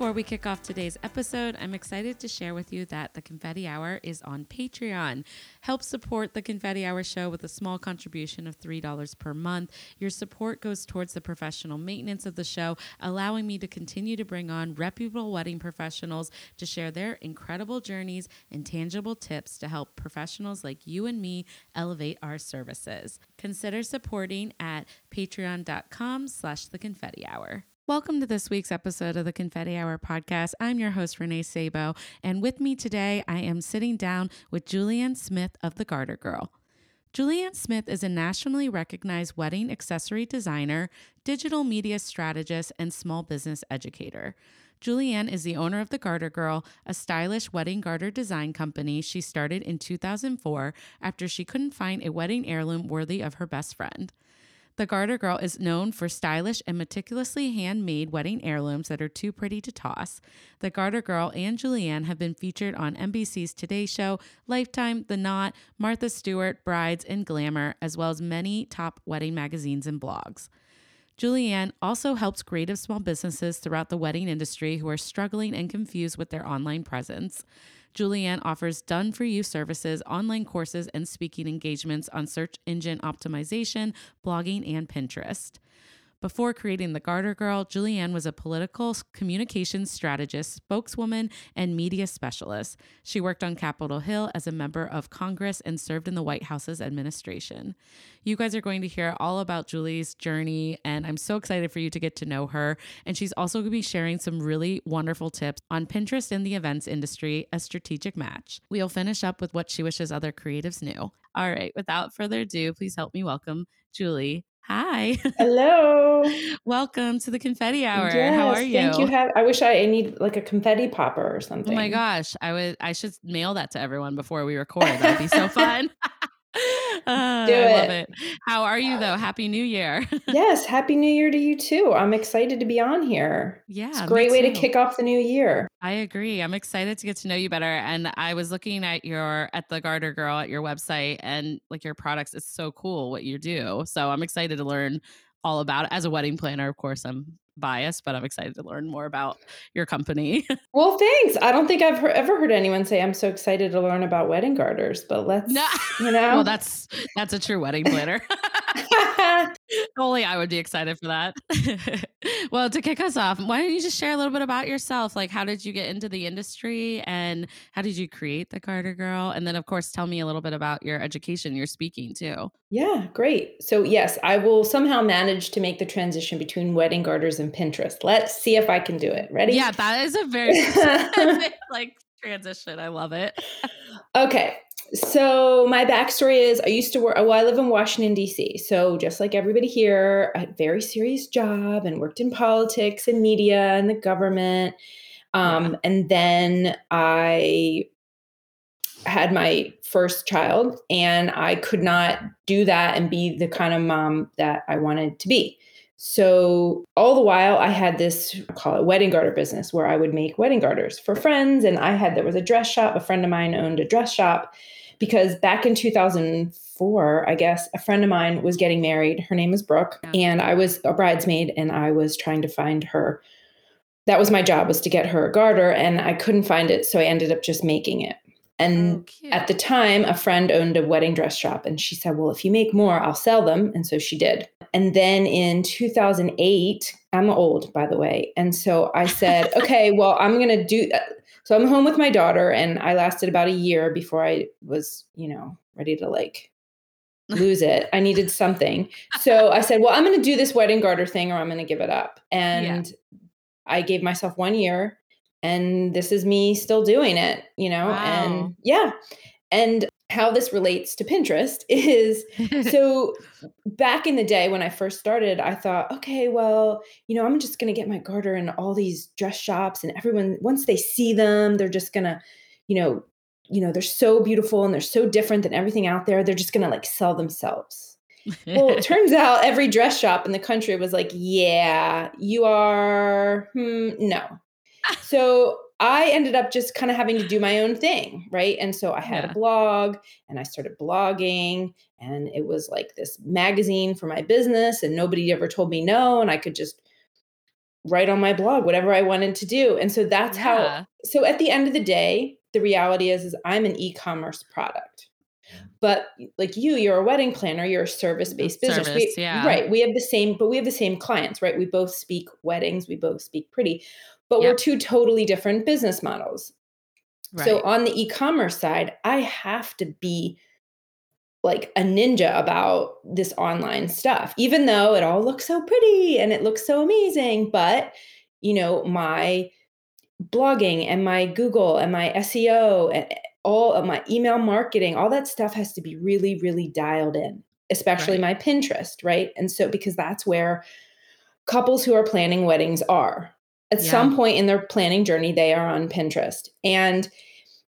Before we kick off today's episode, I'm excited to share with you that the Confetti Hour is on Patreon. Help support the Confetti Hour show with a small contribution of $3 per month. Your support goes towards the professional maintenance of the show, allowing me to continue to bring on reputable wedding professionals to share their incredible journeys and tangible tips to help professionals like you and me elevate our services. Consider supporting at patreon.com slash the confetti hour. Welcome to this week's episode of the Confetti Hour podcast. I'm your host, Renee Sabo, and with me today, I am sitting down with Julianne Smith of The Garter Girl. Julianne Smith is a nationally recognized wedding accessory designer, digital media strategist, and small business educator. Julianne is the owner of The Garter Girl, a stylish wedding garter design company she started in 2004 after she couldn't find a wedding heirloom worthy of her best friend. The Garter Girl is known for stylish and meticulously handmade wedding heirlooms that are too pretty to toss. The Garter Girl and Julianne have been featured on NBC's Today Show, Lifetime, The Knot, Martha Stewart, Brides, and Glamour, as well as many top wedding magazines and blogs. Julianne also helps creative small businesses throughout the wedding industry who are struggling and confused with their online presence. Julianne offers done for you services, online courses, and speaking engagements on search engine optimization, blogging, and Pinterest. Before creating The Garter Girl, Julianne was a political communications strategist, spokeswoman, and media specialist. She worked on Capitol Hill as a member of Congress and served in the White House's administration. You guys are going to hear all about Julie's journey, and I'm so excited for you to get to know her. And she's also going to be sharing some really wonderful tips on Pinterest in the events industry, a strategic match. We'll finish up with what she wishes other creatives knew. All right, without further ado, please help me welcome Julie Hi. Hello. Welcome to the confetti hour. Yes, How are you? Thank you. Have, I wish I, I need like a confetti popper or something. Oh my gosh. I would I should mail that to everyone before we record. That'd be so fun. Uh, Do it. I love it. How are you though? Happy New Year. yes, Happy New Year to you too. I'm excited to be on here. Yeah. It's a great way to kick off the new year. I agree. I'm excited to get to know you better. And I was looking at your at the Garter Girl at your website and like your products is so cool what you do. So I'm excited to learn all about it. As a wedding planner, of course, I'm biased, but I'm excited to learn more about your company. well, thanks. I don't think I've heard, ever heard anyone say I'm so excited to learn about wedding garters, but let's, no. you know. well, that's that's a true wedding planner. Only I would be excited for that. well, to kick us off, why don't you just share a little bit about yourself? Like, how did you get into the industry and how did you create the Garter Girl? And then, of course, tell me a little bit about your education, your speaking too. Yeah, great. So, yes, I will somehow manage to make the transition between wedding garters and Pinterest. Let's see if I can do it. Ready? Yeah, that is a very like transition. I love it. okay. So my backstory is I used to work. Well, I live in Washington D.C. So just like everybody here, I had a very serious job and worked in politics and media and the government. Um. And then I had my first child, and I could not do that and be the kind of mom that I wanted to be. So all the while I had this I call it wedding garter business where I would make wedding garters for friends and I had there was a dress shop a friend of mine owned a dress shop because back in 2004 I guess a friend of mine was getting married her name is Brooke and I was a bridesmaid and I was trying to find her that was my job was to get her a garter and I couldn't find it so I ended up just making it and oh, at the time, a friend owned a wedding dress shop, and she said, Well, if you make more, I'll sell them. And so she did. And then in 2008, I'm old, by the way. And so I said, Okay, well, I'm going to do that. So I'm home with my daughter, and I lasted about a year before I was, you know, ready to like lose it. I needed something. So I said, Well, I'm going to do this wedding garter thing, or I'm going to give it up. And yeah. I gave myself one year and this is me still doing it you know wow. and yeah and how this relates to pinterest is so back in the day when i first started i thought okay well you know i'm just going to get my garter in all these dress shops and everyone once they see them they're just going to you know you know they're so beautiful and they're so different than everything out there they're just going to like sell themselves well, it turns out every dress shop in the country was like, yeah, you are, hmm, no. so I ended up just kind of having to do my own thing, right? And so I had yeah. a blog and I started blogging, and it was like this magazine for my business, and nobody ever told me no. And I could just write on my blog whatever I wanted to do. And so that's yeah. how, so at the end of the day, the reality is, is I'm an e commerce product. But like you, you're a wedding planner, you're a mm, service based business. Service, we, yeah. Right. We have the same, but we have the same clients, right? We both speak weddings, we both speak pretty, but yep. we're two totally different business models. Right. So on the e-commerce side, I have to be like a ninja about this online stuff, even though it all looks so pretty and it looks so amazing. But, you know, my blogging and my Google and my SEO and eh, all of my email marketing, all that stuff has to be really, really dialed in, especially right. my Pinterest, right? And so, because that's where couples who are planning weddings are at yeah. some point in their planning journey, they are on Pinterest. And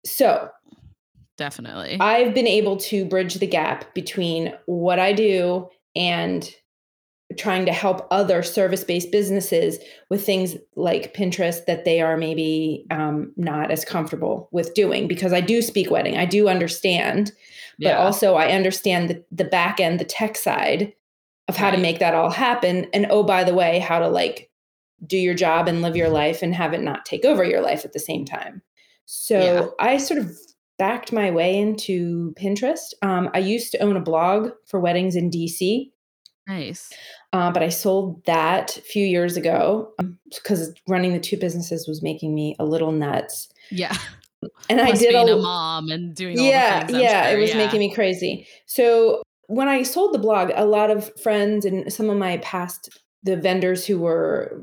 so, definitely, I've been able to bridge the gap between what I do and trying to help other service-based businesses with things like Pinterest that they are maybe um, not as comfortable with doing because I do speak wedding, I do understand, but yeah. also I understand the, the back end, the tech side of how right. to make that all happen, and oh by the way, how to like do your job and live your life and have it not take over your life at the same time. So yeah. I sort of backed my way into Pinterest. Um, I used to own a blog for weddings in DC. Nice. Uh, but I sold that a few years ago because um, running the two businesses was making me a little nuts. Yeah. And Plus I did being a, a mom and doing yeah, yeah, sure. it was yeah. making me crazy. So when I sold the blog, a lot of friends and some of my past the vendors who were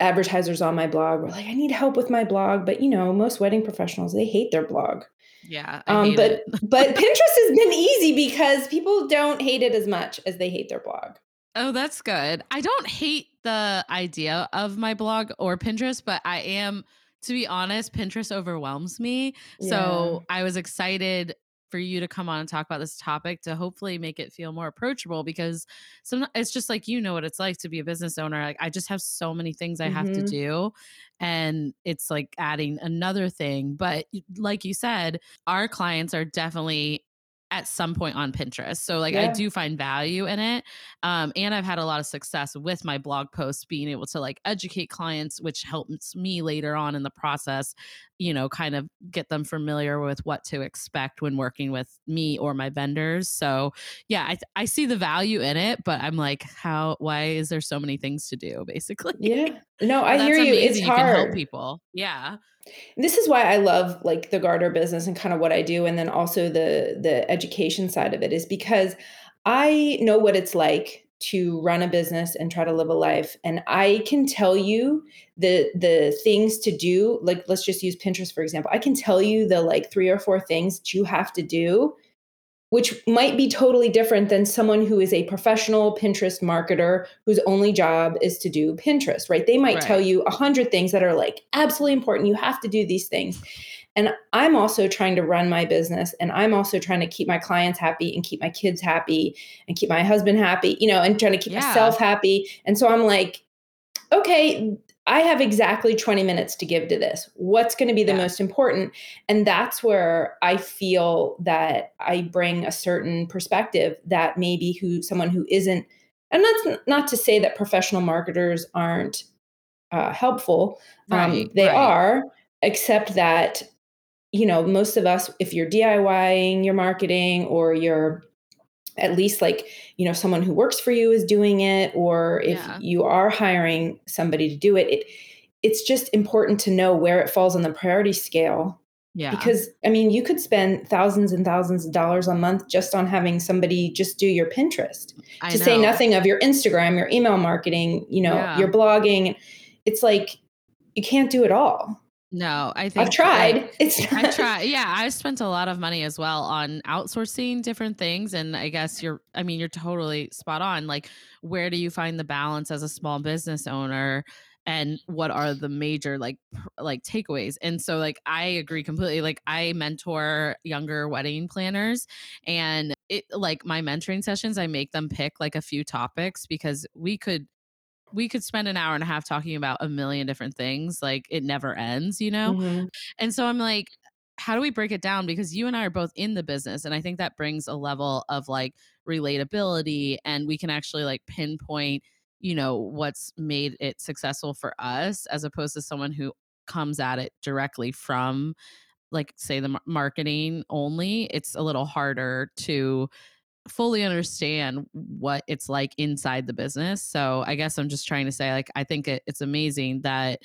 advertisers on my blog were like, I need help with my blog. But you know, most wedding professionals, they hate their blog. Yeah. Um, but but Pinterest has been easy because people don't hate it as much as they hate their blog. Oh, that's good. I don't hate the idea of my blog or Pinterest, but I am to be honest, Pinterest overwhelms me. Yeah. So I was excited for you to come on and talk about this topic to hopefully make it feel more approachable because some it's just like you know what it's like to be a business owner like i just have so many things i have mm-hmm. to do and it's like adding another thing but like you said our clients are definitely at some point on Pinterest. So like yeah. I do find value in it. Um, and I've had a lot of success with my blog posts being able to like educate clients, which helps me later on in the process, you know, kind of get them familiar with what to expect when working with me or my vendors. So yeah, I, I see the value in it, but I'm like, how, why is there so many things to do basically? Yeah. No, I hear you. It's you hard. Can help people. Yeah. This is why I love like the garter business and kind of what I do and then also the the education side of it is because I know what it's like to run a business and try to live a life and I can tell you the the things to do like let's just use Pinterest for example. I can tell you the like 3 or 4 things that you have to do which might be totally different than someone who is a professional Pinterest marketer whose only job is to do Pinterest, right? They might right. tell you a hundred things that are like absolutely important. You have to do these things. And I'm also trying to run my business and I'm also trying to keep my clients happy and keep my kids happy and keep my husband happy, you know, and trying to keep yeah. myself happy. And so I'm like, okay, I have exactly 20 minutes to give to this. What's going to be the yeah. most important? And that's where I feel that I bring a certain perspective that maybe who someone who isn't, and that's not to say that professional marketers aren't uh, helpful. Um, right, um, they right. are, except that, you know, most of us, if you're DIYing your marketing or you're at least like you know someone who works for you is doing it or if yeah. you are hiring somebody to do it it it's just important to know where it falls on the priority scale yeah because i mean you could spend thousands and thousands of dollars a month just on having somebody just do your pinterest I to know. say nothing of your instagram your email marketing you know yeah. your blogging it's like you can't do it all no, I think I've tried. it's I tried. Yeah, I spent a lot of money as well on outsourcing different things, and I guess you're. I mean, you're totally spot on. Like, where do you find the balance as a small business owner? and what are the major like like takeaways and so like i agree completely like i mentor younger wedding planners and it like my mentoring sessions i make them pick like a few topics because we could we could spend an hour and a half talking about a million different things like it never ends you know mm-hmm. and so i'm like how do we break it down because you and i are both in the business and i think that brings a level of like relatability and we can actually like pinpoint you know what's made it successful for us as opposed to someone who comes at it directly from like say the marketing only it's a little harder to fully understand what it's like inside the business so i guess i'm just trying to say like i think it, it's amazing that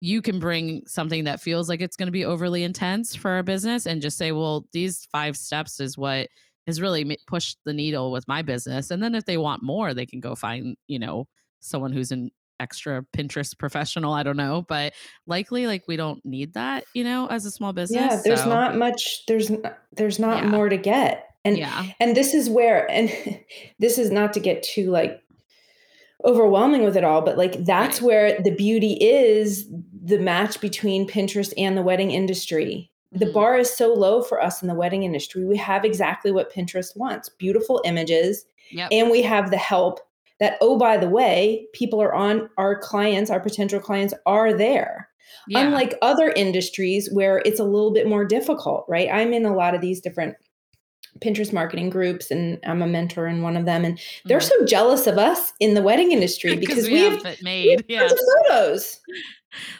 you can bring something that feels like it's going to be overly intense for a business and just say well these five steps is what has really pushed the needle with my business. And then if they want more, they can go find, you know, someone who's an extra Pinterest professional. I don't know, but likely like we don't need that, you know, as a small business. Yeah, there's so. not much there's there's not yeah. more to get. And yeah. and this is where and this is not to get too like overwhelming with it all, but like that's right. where the beauty is the match between Pinterest and the wedding industry the mm-hmm. bar is so low for us in the wedding industry. We have exactly what Pinterest wants beautiful images. Yep. And we have the help that, oh, by the way, people are on, our clients, our potential clients are there. Yeah. Unlike other industries where it's a little bit more difficult, right? I'm in a lot of these different Pinterest marketing groups and I'm a mentor in one of them. And they're mm-hmm. so jealous of us in the wedding industry because we, we have, it made. We have yeah. photos.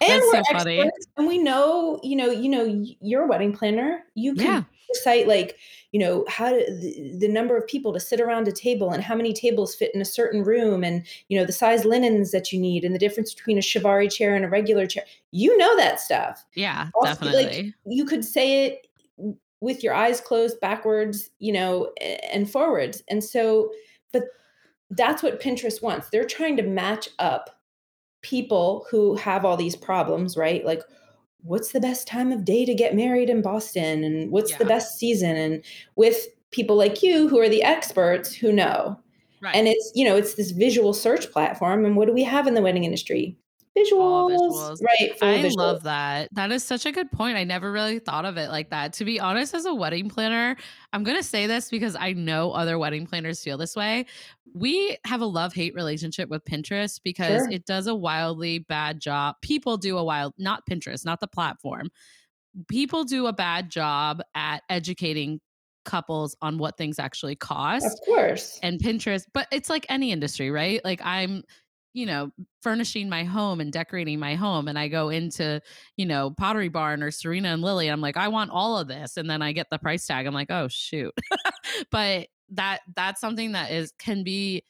And That's we're so experts funny. and we know, you know, you know, you're a wedding planner. You can yeah. cite like, you know, how to, the, the number of people to sit around a table and how many tables fit in a certain room and, you know, the size linens that you need and the difference between a Chiavari chair and a regular chair. You know that stuff. Yeah, also, definitely. Like you could say it with your eyes closed backwards, you know, and forwards. And so, but that's what Pinterest wants. They're trying to match up people who have all these problems, right? Like, what's the best time of day to get married in Boston? And what's yeah. the best season? And with people like you who are the experts who know. Right. And it's, you know, it's this visual search platform. And what do we have in the wedding industry? Visuals. visuals. Right. I visuals. love that. That is such a good point. I never really thought of it like that. To be honest, as a wedding planner, I'm going to say this because I know other wedding planners feel this way. We have a love hate relationship with Pinterest because sure. it does a wildly bad job. People do a wild, not Pinterest, not the platform. People do a bad job at educating couples on what things actually cost. Of course. And Pinterest, but it's like any industry, right? Like I'm you know, furnishing my home and decorating my home. And I go into, you know, Pottery Barn or Serena and Lily. I'm like, I want all of this. And then I get the price tag. I'm like, oh shoot. but that that's something that is can be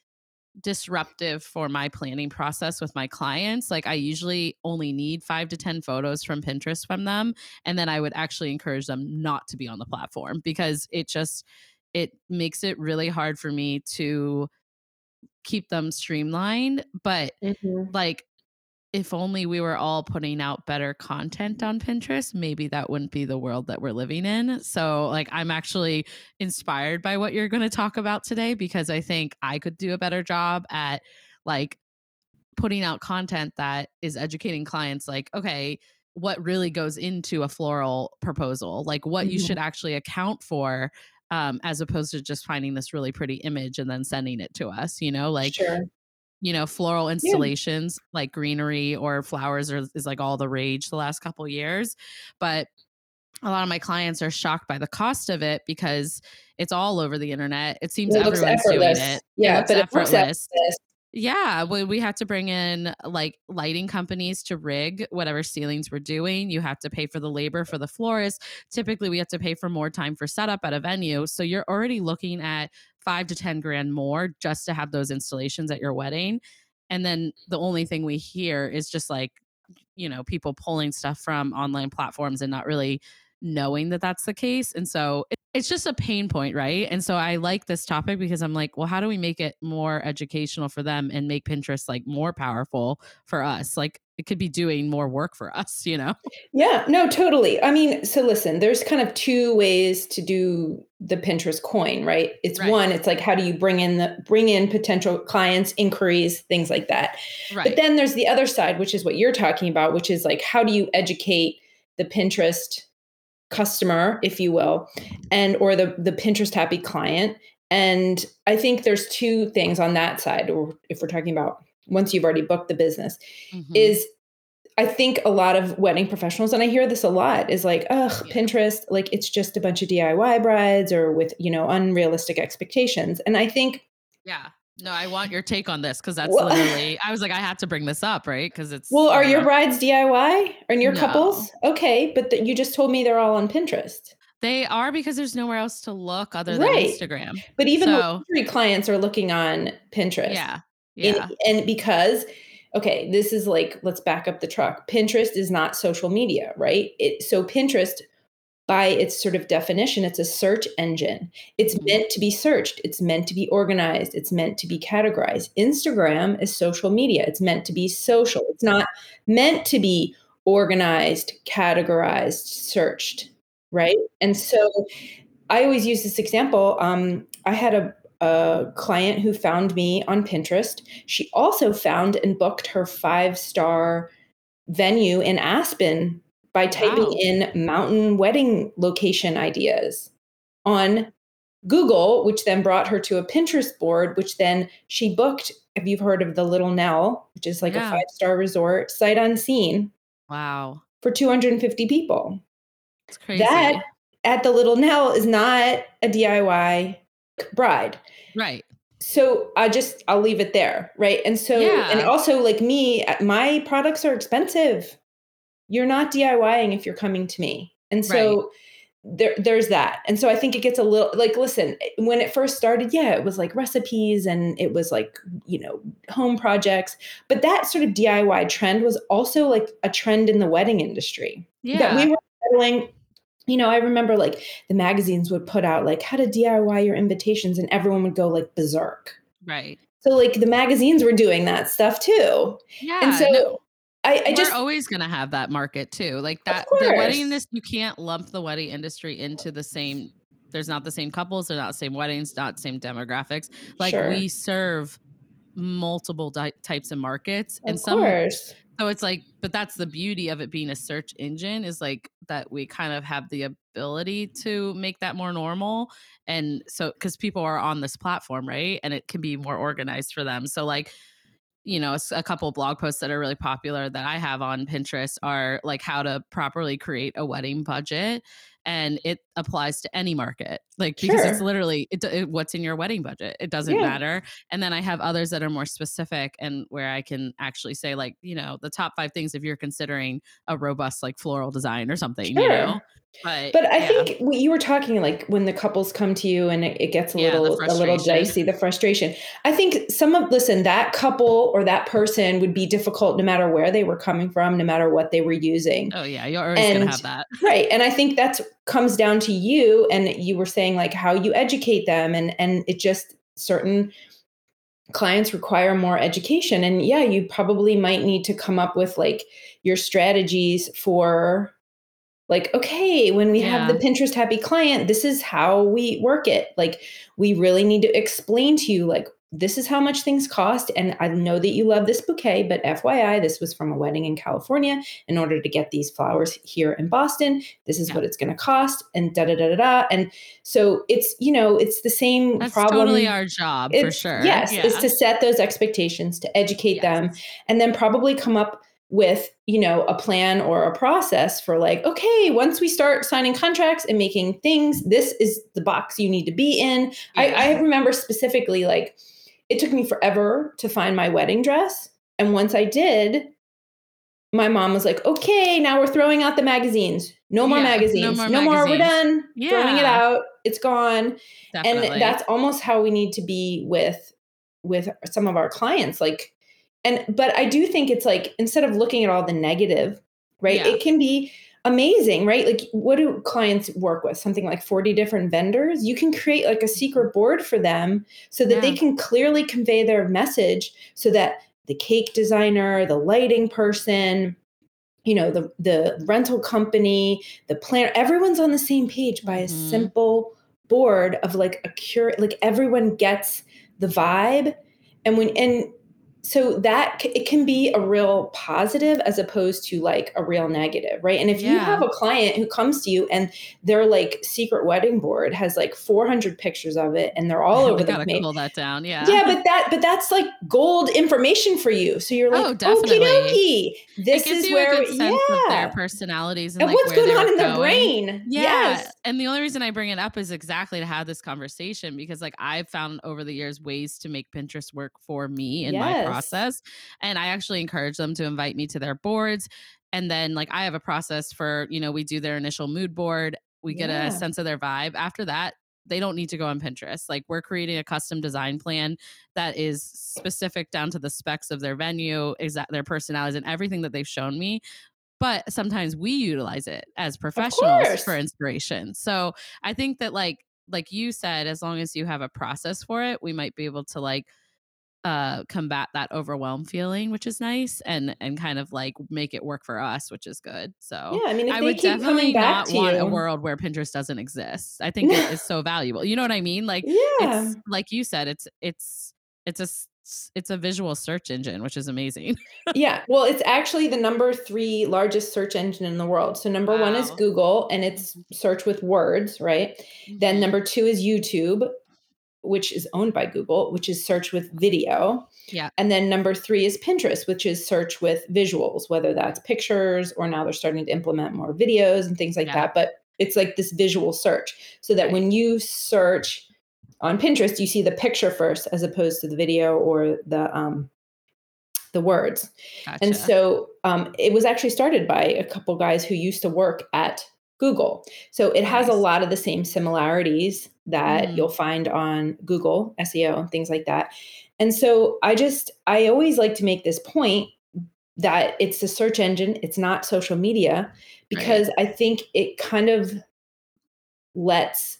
disruptive for my planning process with my clients. Like I usually only need 5 to 10 photos from Pinterest from them and then I would actually encourage them not to be on the platform because it just it makes it really hard for me to keep them streamlined. But mm-hmm. like, if only we were all putting out better content on Pinterest, maybe that wouldn't be the world that we're living in. So, like, I'm actually inspired by what you're going to talk about today because I think I could do a better job at like putting out content that is educating clients like, okay, what really goes into a floral proposal, like what mm-hmm. you should actually account for um, as opposed to just finding this really pretty image and then sending it to us, you know, like, sure. you know, floral installations yeah. like greenery or flowers are, is like all the rage the last couple years. But a lot of my clients are shocked by the cost of it because it's all over the internet. It seems it everyone's doing it. Yeah, it but effortless. it looks effortless. Yeah, we, we had to bring in like lighting companies to rig whatever ceilings we're doing. You have to pay for the labor for the florist. Typically, we have to pay for more time for setup at a venue. So you're already looking at five to 10 grand more just to have those installations at your wedding. And then the only thing we hear is just like, you know, people pulling stuff from online platforms and not really knowing that that's the case. And so it's just a pain point, right? And so I like this topic because I'm like, well, how do we make it more educational for them and make Pinterest like more powerful for us? Like it could be doing more work for us, you know? Yeah, no, totally. I mean, so listen, there's kind of two ways to do the Pinterest coin, right? It's Right. one, it's like how do you bring in the bring in potential clients, inquiries, things like that. Right. But then there's the other side, which is what you're talking about, which is like how do you educate the Pinterest customer, if you will, and or the the Pinterest happy client. And I think there's two things on that side, or if we're talking about once you've already booked the business, Mhm. is I think a lot of wedding professionals, and I hear this a lot, is like, ugh, Yeah. Pinterest, like it's just a bunch of DIY brides or with, you know, unrealistic expectations. And I think yeah. No, I want your take on this because that's Well- literally, I was like, I had to bring this up, right? Because it's, Well, are you your brides DIY? Are your No. couples? Okay, but th- you just told me they're all on Pinterest. they are because there's nowhere else to look other than Right. Instagram. But even the So- luxury clients are looking on Pinterest. Yeah. Yeah. and because okay, this is like let's back up the truck. Pinterest is not social media, right? It so Pinterest by its sort of definition, it's a search engine. It's Mhm. meant to be searched, it's meant to be organized, it's meant to be categorized. Instagram is social media. It's meant to be social. It's not meant to be organized, categorized, searched, right? And so I always use this example. Um, I had a, a client who found me on Pinterest. She also found and booked her five star venue in Aspen by typing Wow. in mountain wedding location ideas on Google, which then brought her to a Pinterest board, which then she booked. Have you heard of the Little Nell, which is like Yeah. a five star resort, sight unseen Wow. for 250 people? It's crazy. That at the Little Nell is not a DIY bride. right. So I just I'll leave it there, right? And so and also like me, uh, my products are expensive. You're not DIYing if you're coming to me. And so there there's that. And so I think it gets a little like listen, when it first started, yeah, it was like recipes and it was like, you know, home projects, but that sort of DIY trend was also like a trend in the wedding industry Yeah. that we were settling you know i remember like the magazines would put out like how to diy your invitations and everyone would go like berserk right. so like the magazines were doing that stuff too Yeah. and so no, i, I we're just always going to have that market too. Like that, the wedding this you can't lump the wedding industry into the same. There's not the same couples. They're not the same weddings. Not same demographics. Like Sure. we serve multiple di- types of markets, and some course So it's like, but that's the beauty of it being a search engine is like that we kind of have the ability to make that more normal. And so, because people are on this platform, right? And it can be more organized for them. So, like, you know, a, couple of blog posts that are really popular that I have on Pinterest are like how to properly create a wedding budget. And it applies to any market, like because it's literally it, it, what's in your wedding budget. It doesn't Yeah. matter. And then I have others that are more specific and where I can actually say, like, you know, the top five things if you're considering a robust, like floral design or something, you know? But, but i yeah. think what you were talking like when the couples come to you and it, it gets a Yeah, little a little dicey the frustration i think some of listen that couple or that person would be difficult no matter where they were coming from no matter what they were using oh, yeah, you're always gonna have that. Right. And I think that's comes down to you and you were saying like how you educate them and and it just certain clients require more education and yeah, you probably might need to come up with like your strategies for like okay, when we have the Pinterest happy client, this is how we work it. Like we really need to explain to you like this is how much things cost and I know that you love this bouquet, but FYI, this was from a wedding in California in order to get these flowers here in Boston. This is Yeah. what it's going to cost, and da da da da da. And so it's you know it's the same That's problem. totally our job for sure. Yes, yeah. is to set those expectations, to educate them, and then probably come up with you know a plan or a process for like okay once we start signing contracts and making things this is the box you need to be in. I, Yeah. I remember specifically like it took me forever to find my wedding dress. And once i did my mom was like okay now we're throwing out the magazines. No more Yeah, no magazines. more no more, we're magazines. done. Throwing it out. It's gone. Definitely. and that's almost how we need to be with with some of our clients. Like and but i do think it's like instead of looking at all the negative right Yeah. it can be amazing, right? Like, what do clients work with? Something like 40 different vendors? You can create like a secret board for them so that yeah. they can clearly convey their message so that the cake designer, the lighting person, you know, the, the rental company, the planner, everyone's on the same page by mm-hmm. a simple board of like a cure, like everyone gets the vibe. And when, and so that it can be a real positive as opposed to like a real negative right? And if yeah. you have a client who comes to you and their like secret wedding board has like 400 pictures of it and they're all over the place that down yeah. Yeah but that but that's like gold information for you. So you're like oh definitely. Okie dokie. this is where yeah their personalities and, and like what's going on in their brain. Yeah. Yes. And the only reason i bring it up is exactly to have this conversation because like i've found over the years ways to make pinterest work for me in yes. my process. And I actually encourage them to invite me to their boards. And then, like, I have a process for, you know, we do their initial mood board, we get yeah. a sense of their vibe. After that, they don't need to go on Pinterest. Like we're creating a custom design plan that is specific down to the specs of their venue, exact their personalities and everything that they've shown me. But sometimes we utilize it as professionals for inspiration. So I think that like like you said, as long as you have a process for it, we might be able to like uh combat that overwhelm feeling which is nice and and kind of like make it work for us which is good. So yeah i mean i would definitely not want you. a world where pinterest doesn't exist. I think it is so valuable. You know what i mean? Like yeah. it's like you said it's it's it's a it's a visual search engine which is amazing yeah well it's actually the number three largest search engine in the world so number wow. one is google and it's mm-hmm. search with words right mm-hmm. then number two is youtube which is owned by Google, which is search with video. Yeah. And then number three is Pinterest, which is search with visuals, whether that's pictures or now they're starting to implement more videos and things like yeah. that. But it's like this visual search so that right. when you search on Pinterest, you see the picture first as opposed to the video or the um, the words. Gotcha. And so um, it was actually started by a couple guys who used to work at Google. So it nice. has a lot of the same similarities that mm. you'll find on Google, SEO, and things like that. And so I just, I always like to make this point that it's the search engine, it's not social media, because right. I think it kind of lets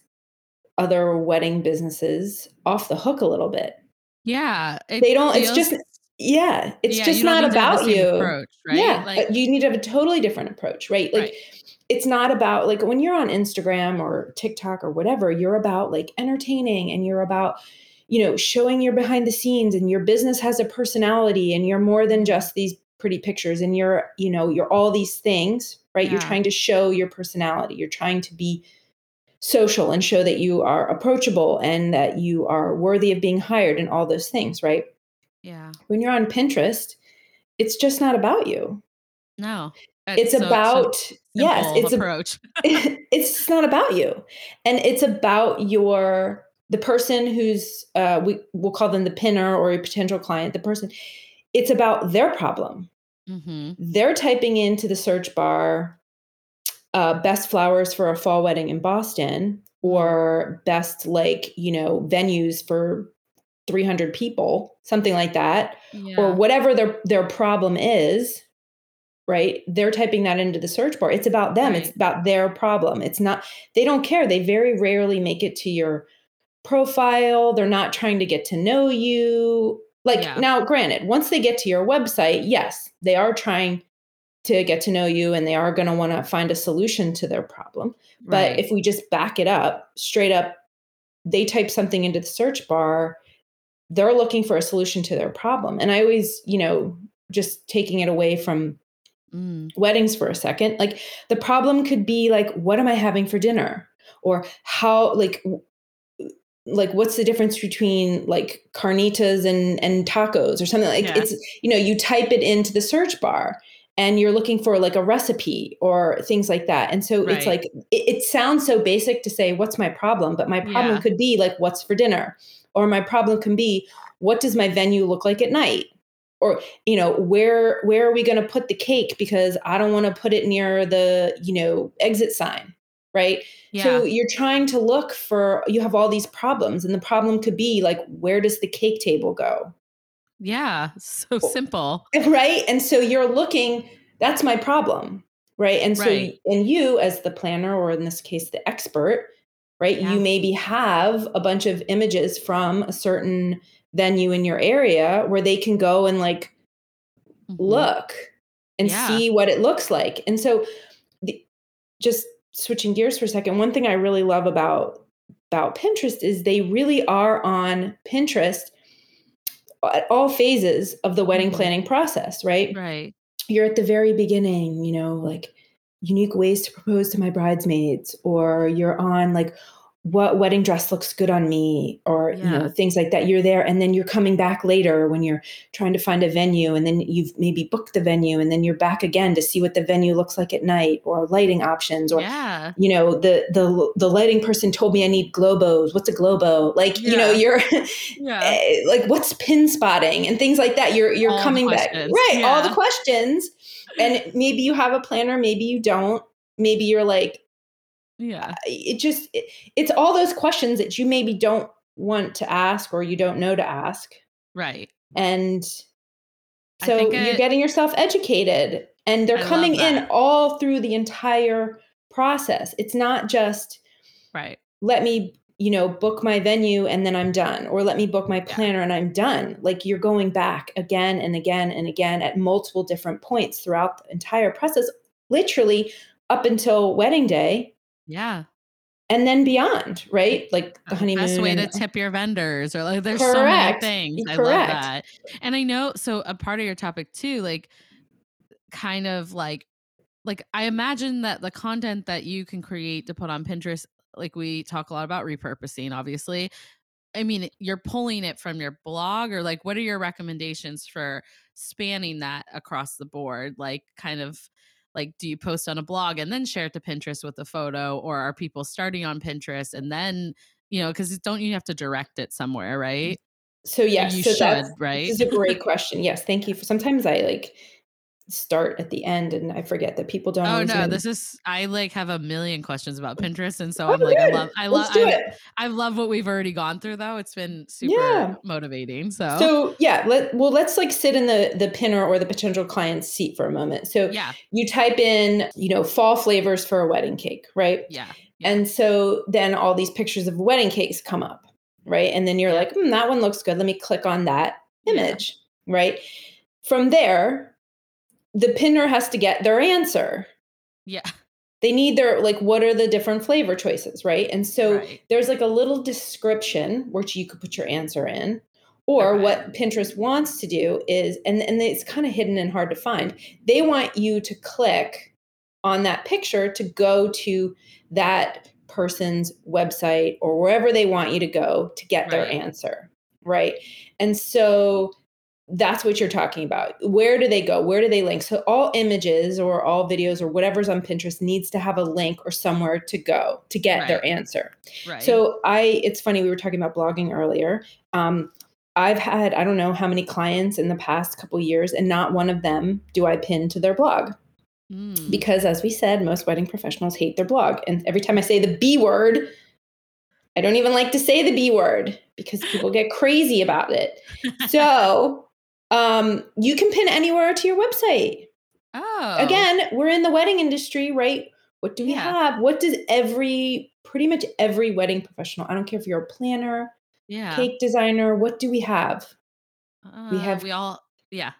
other wedding businesses off the hook a little bit. Yeah. They don't, feels- it's just, yeah, it's yeah, just not about you. Approach, right? Yeah, like, you need to have a totally different approach, right? Like, right it's not about like when you're on Instagram or TikTok or whatever, you're about like entertaining and you're about, you know, showing your behind the scenes and your business has a personality and you're more than just these pretty pictures and you're, you know, you're all these things, right? Yeah. You're trying to show your personality. You're trying to be social and show that you are approachable and that you are worthy of being hired and all those things, right? Yeah. When you're on Pinterest, it's just not about you. No it's so, about so yes it's approach a, it's not about you and it's about your the person who's uh we will call them the pinner or a potential client the person it's about their problem mm-hmm. they're typing into the search bar uh, best flowers for a fall wedding in boston or best like you know venues for 300 people something like that yeah. or whatever their their problem is right? They're typing that into the search bar. It's about them. Right. it's about their problem. It's not they don't care. They very rarely make it to your profile. They're not trying to get to know you. Like yeah. now granted once they get to your website yes they are trying to get to know you and they are going to want to find a solution to their problem right. but if we just back it up straight up they type something into the search bar they're looking for a solution to their problem and i always you know just taking it away from mm. weddings for a second like the problem could be like what am i having for dinner or how like like what's the difference between like carnitas and and tacos or something like yeah. it's you know you type it into the search bar and you're looking for like a recipe or things like that. And so right. it's like it, it, sounds so basic to say what's my problem? but my problem yeah. could be like what's for dinner? or my problem can be what does my venue look like at night? or you know where where are we going to put the cake? because i don't want to put it near the you know exit sign right? Yeah. so you're trying to look for you have all these problems and the problem could be like where does the cake table go yeah so simple right and so you're looking that's my problem right? And so, Right. and you as the planner, or in this case, the expert, right? Yeah. You maybe have a bunch of images from a certain venue in your area where they can go and like Mhm. look and Yeah. see what it looks like. And so, the, just switching gears for a second, one thing I really love about about Pinterest is they really are on Pinterest at all phases of the wedding Mhm. planning process, right? Right. You're at the very beginning, you know, like unique ways to propose to my bridesmaids, or you're on like what wedding dress looks good on me, or you know, things like that. You're there, and then you're coming back later when you're trying to find a venue, and then you've maybe booked the venue, and then you're back again to see what the venue looks like at night, or lighting options, or Yeah. you know the the the lighting person told me I need gobos. What's a gobo? Like you know you're Yeah. eh, like what's pin spotting and things like that. You're you're All coming back right. All the questions, and maybe you have a planner, maybe you don't. Maybe you're like Yeah. it just it, it's all those questions that you maybe don't want to ask or you don't know to ask, Right. and so you're it- getting yourself educated, and they're I coming in all through the entire process. It's not just Right. let me you know book my venue and then i'm done or let me book my planner and i'm done like you're going back again and again and again at multiple different points throughout the entire process literally up until wedding day Yeah. and then beyond right like the Uh, honeymoon Best way to tip your vendors, or like there's so many Correct. things. I Correct. love that. And I know so a part of your topic too, like kind of like like I imagine that the content that you can create to put on Pinterest, like we talk a lot about repurposing, obviously. I mean, you're pulling it from your blog, or like what are your recommendations for spanning that across the board? Like kind of like do you post on a blog and then share it to Pinterest with a photo, or are people starting on Pinterest and then you know, because don't you have to direct it somewhere, right? so yes you so should, that's, right? this is a great question yes thank you for sometimes i like start at the end and i forget that people don't Oh no, know- this is I like have a million questions about Pinterest, and so Oh, I'm like, I love, I love, I, I love what we've already gone through. Though it's been super Yeah. motivating. So, So yeah, let well let's like sit in the the pinner or the potential client's seat for a moment. So yeah, you type in, you know, fall flavors for a wedding cake, right? yeah, yeah. And so then all these pictures of wedding cakes come up, right? And then you're Yeah. like, hmm, that one looks good. Let me click on that image, right? From there, the pinner has to get their answer. yeah, They need their like, what are the different flavor choices, right? And so right. there's like a little description which you could put your answer in or Okay. what pinterest wants to do is and, and it's kind of hidden and hard to find they want you to click on that picture to go to that person's website or wherever they want you to go to get their answer right and so that's what you're talking about where do they go where do they link so all images or all videos or whatever's on pinterest needs to have a link or somewhere to go to get their answer right. so I, it's funny we were talking about blogging earlier. Um, I've had I don't know how many clients in the past couple years, and not one of them do I pin to their blog Mm. because, as we said, most wedding professionals hate their blog. And every time I say the B word, I don't even like to say the B word because people get crazy about it. So um, you can pin anywhere to your website oh, again, we're in the wedding industry, right? What do we Yeah. have? What does every pretty much every wedding professional, I don't care if you're a planner, yeah. cake designer, what do we have? we Uh, have- we all yeah.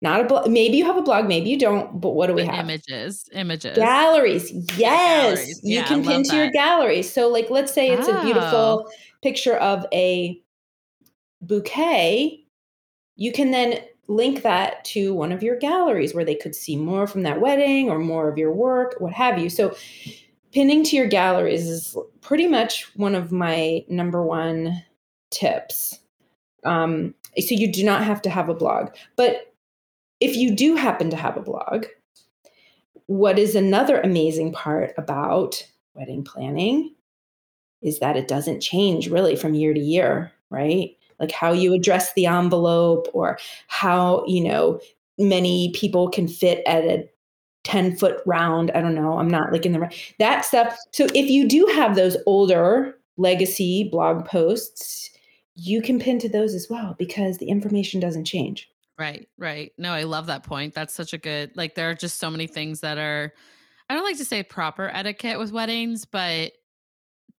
Not a blog. Maybe you have a blog, maybe you don't, but what do we but have? images, images. Galleries. Yes. galleries. You Yeah, can pin to your galleries. So like let's say it's a Oh. beautiful picture of a bouquet. You can then link that to one of your galleries where they could see more from that wedding or more of your work, what have you. So pinning to your galleries is pretty much one of my number one tips. Um, so you do not have to have a blog. But if you do happen to have a blog, what is another amazing part about wedding planning is that it doesn't change really from year to year, right? Like how you address the envelope or how, you know, many people can fit at a 10 foot round. I don't know. I'm not like in the right that stuff. So if you do have those older legacy blog posts, you can pin to those as well because the information doesn't change. Right, right. No, I love that point. That's such a good like there are just so many things that are I don't like to say proper etiquette with weddings, but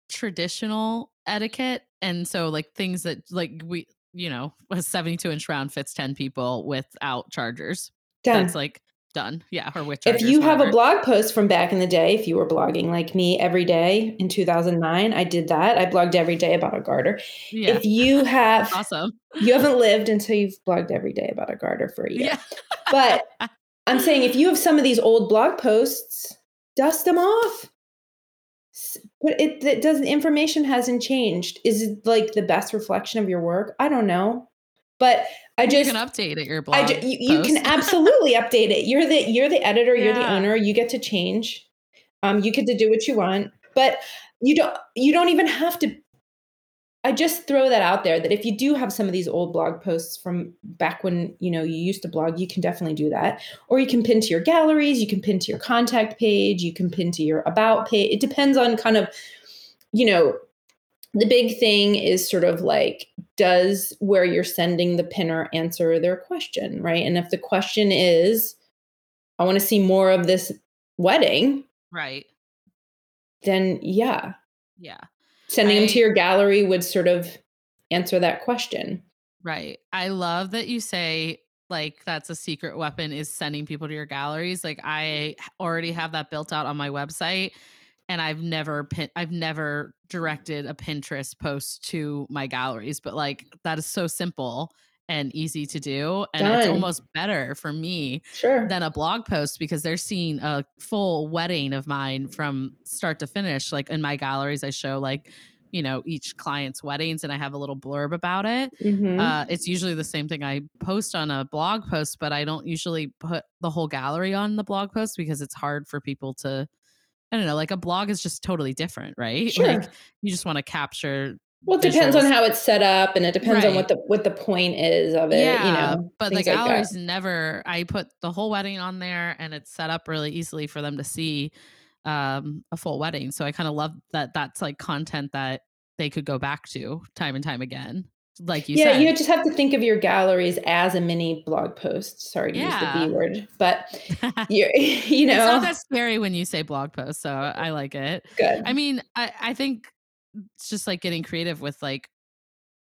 traditional etiquette. And so like things that like we you know, a 72 inch round fits 10 people without chargers. Done. That's like done. Yeah. Or with if you have a blog post from back in the day, if you were blogging like me every day in 2009, I did that. I blogged every day about a garter. yeah. If you have, awesome. you haven't lived until you've blogged every day about a garter for a year. Yeah. But I'm saying if you have some of these old blog posts, dust them off. But it, it doesn't, information hasn't changed. Is it like the best reflection of your work? I don't know. But I you just, can update it your blog. I ju- you, you can absolutely update it. You're the you're the editor, you're the owner, you get to change. Um, you get to do what you want, but you don't you don't even have to I just throw that out there that if you do have some of these old blog posts from back when you know you used to blog, you can definitely do that. Or you can pin to your galleries, you can pin to your contact page, you can pin to your about page. It depends on kind of, you know, the big thing is sort of like does where you're sending the pinner answer their question, right? And if the question is, I want to see more of this wedding, right. then yeah, Yeah. Sending them to your gallery would sort of answer that question. Right. I love that you say like that's a secret weapon is sending people to your galleries. Like I already have that built out on my website and I've never pin- I've never directed a Pinterest post to my galleries, but like that is so simple and easy to do and it's almost better for me Sure. than a blog post because they're seeing a full wedding of mine from start to finish. Like in my galleries, I show like, you know, each client's weddings and I have a little blurb about it. Mhm. Uh, it's usually the same thing I post on a blog post, but I don't usually put the whole gallery on the blog post because it's hard for people to. I don't know, like a blog is just totally different, right? Sure. Like you just want to capture. Well, it depends on how it's set up, and it depends on what the what the point is of it. yeah, you know, but like galleries never. I put the whole wedding on there, and it's set up really easily for them to see um, a full wedding. So I kind of love that. That's like content that they could go back to time and time again, like you said. yeah, said. you just have to think of your galleries as a mini blog post. Sorry to use the B word, but you it's know, not that scary when you say blog post, so I like it. good. I mean, I, I think it's just like getting creative with like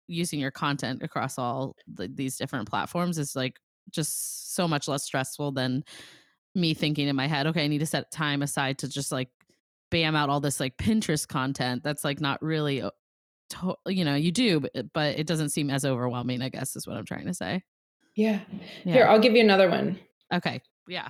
using your content across all the, these different platforms is like just so much less stressful than me thinking in my head, okay, I need to set time aside to just like bam out all this like Pinterest content that's like not really, to, you know, you do, but, but it doesn't seem as overwhelming, I guess is what I'm trying to say. yeah. Yeah. Here, I'll give you another one. okay. Yeah.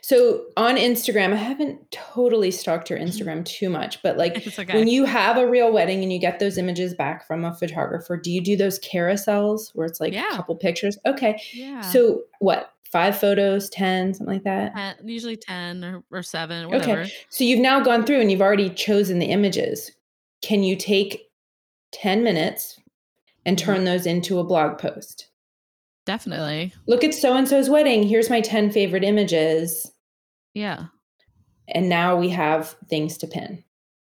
So on Instagram, I haven't totally stalked your Instagram too much, but like okay. when you have a real wedding and you get those images back from a photographer, do you do those carousels where it's like Yeah. a couple pictures? Okay. yeah. So what? Five photos, 10, something like that? 10, usually 10 or, or 7 whatever. Okay. So you've now gone through and you've already chosen the images. Can you take 10 minutes and Mhm. turn those into a blog post? Definitely. Look at so and so's wedding. Here's my 10 favorite images. Yeah. And now we have things to pin.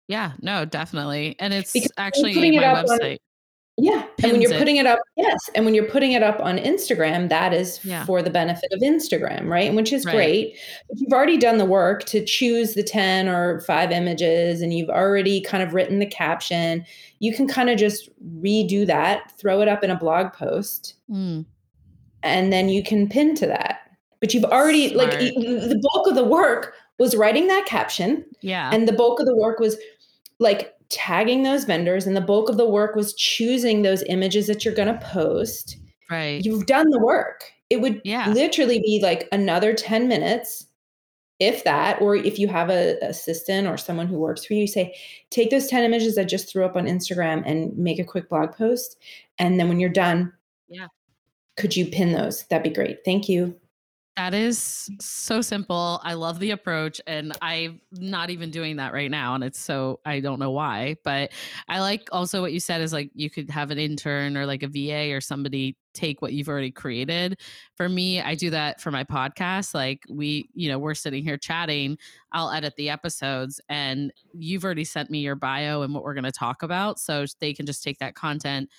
Yeah, no, definitely. And it's Because actually putting it my up on- website. Yeah. And when you're it. putting it up, yes. And when you're putting it up on Instagram, that is Yeah. for the benefit of Instagram, right? Which is Right. great. But you've already done the work to choose the 10 or five images and you've already kind of written the caption. You can kind of just redo that, throw it up in a blog post, Mm, and then you can pin to that. But you've already, like, Smart. y- the bulk of the work was writing that caption yeah. and the bulk of the work was like tagging those vendors and the bulk of the work was choosing those images that you're going to post right. you've done the work it would Yeah. literally be like another 10 minutes if that or if you have a assistant or someone who works for you say take those 10 images i just threw up on instagram and make a quick blog post and then when you're done Yeah. Could you pin those that'd be great thank you That is so simple. I love the approach and I'm not even doing that right now and it's so I don't know why, but I like also what you said is like you could have an intern or like a VA or somebody take what you've already created. For me, I do that for my podcast. Like we, you know, we're sitting here chatting, I'll edit the episodes and you've already sent me your bio and what we're going to talk about so they can just take that content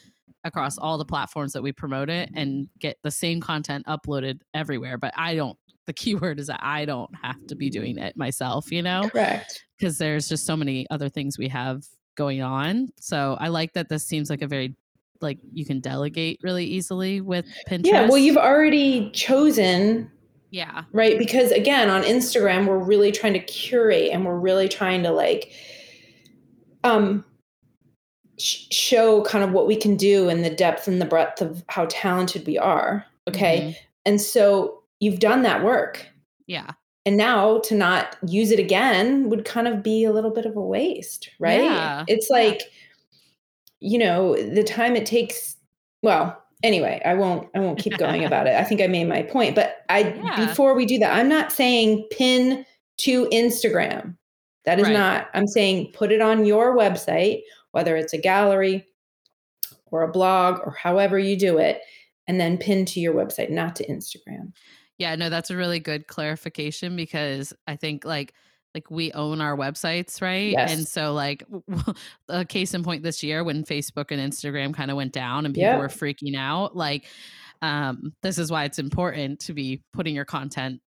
across all the platforms that we promote it and get the same content uploaded everywhere. But I don't, the keyword is that I don't have to be doing it myself, you know? Correct. Because there's just so many other things we have going on. So I like that this seems like a very, like you can delegate really easily with Pinterest. Yeah, well, you've already chosen yeah. right because again on instagram we're really trying to curate and we're really trying to like um sh- show kind of what we can do and the depth and the breadth of how talented we are okay Mhm. and so you've done that work Yeah. and now to not use it again would kind of be a little bit of a waste right Yeah, it's yeah. like you know the time it takes well anyway i won't i won't keep going about it i think i made my point but i Yeah. before we do that i'm not saying pin to instagram that is Right. not i'm saying put it on your website whether it's a gallery or a blog or however you do it and then pin to your website not to instagram Yeah, no, that's a really good clarification because I think like like we own our websites, right? Yes. And so like a case in point this year when Facebook and Instagram kind of went down and people Yep. were freaking out, like um this is why it's important to be putting your content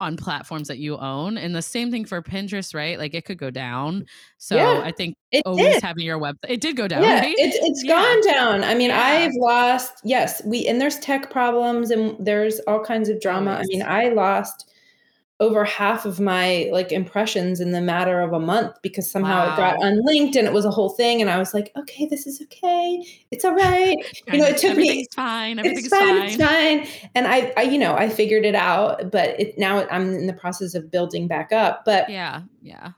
on platforms that you own. And the same thing for Pinterest, right? Like it could go down. So Yeah, I think it always did. having your web it did go down, yeah, right? it's it's Yeah. gone down. I mean, Yeah. I've lost yes, we and there's tech problems and there's all kinds of drama. I mean, I lost over half of my like impressions in the matter of a month because somehow it got unlinked and it was a whole thing and I was like, okay, this is okay. It's all right. You know, it took me everything's fine. Everything's it's fine, fine. it's fine. And I, I, you know, I figured it out, but it now I'm in the process of building back up. But Yeah. Yeah.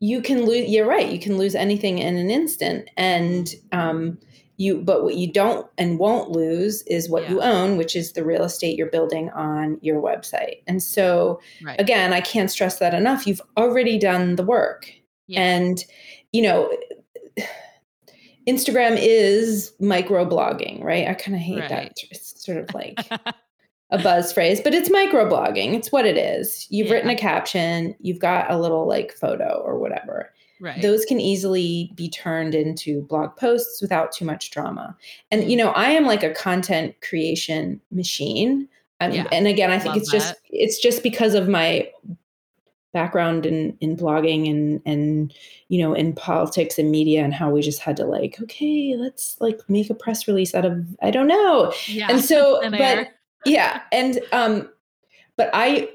you can lose you're right you can lose anything in an instant and um you but what you don't and won't lose is what you own which is the real estate you're building on your website and so Right. again i can't stress that enough you've already done the work Yeah. and you know instagram is microblogging right i kind of hate Right. that it's sort of like a buzz phrase, but it's microblogging. It's what it is. You've written a caption, you've got a little like photo or whatever. Right. Those can easily be turned into blog posts without too much drama. And you Mm. know, I am like a content creation machine. Um, Yeah. And again, I think it's just it's just because of my background in in blogging and and you know in politics and media and how we just had to like okay let's like make a press release out of I don't know yeah. and so but yeah and um but i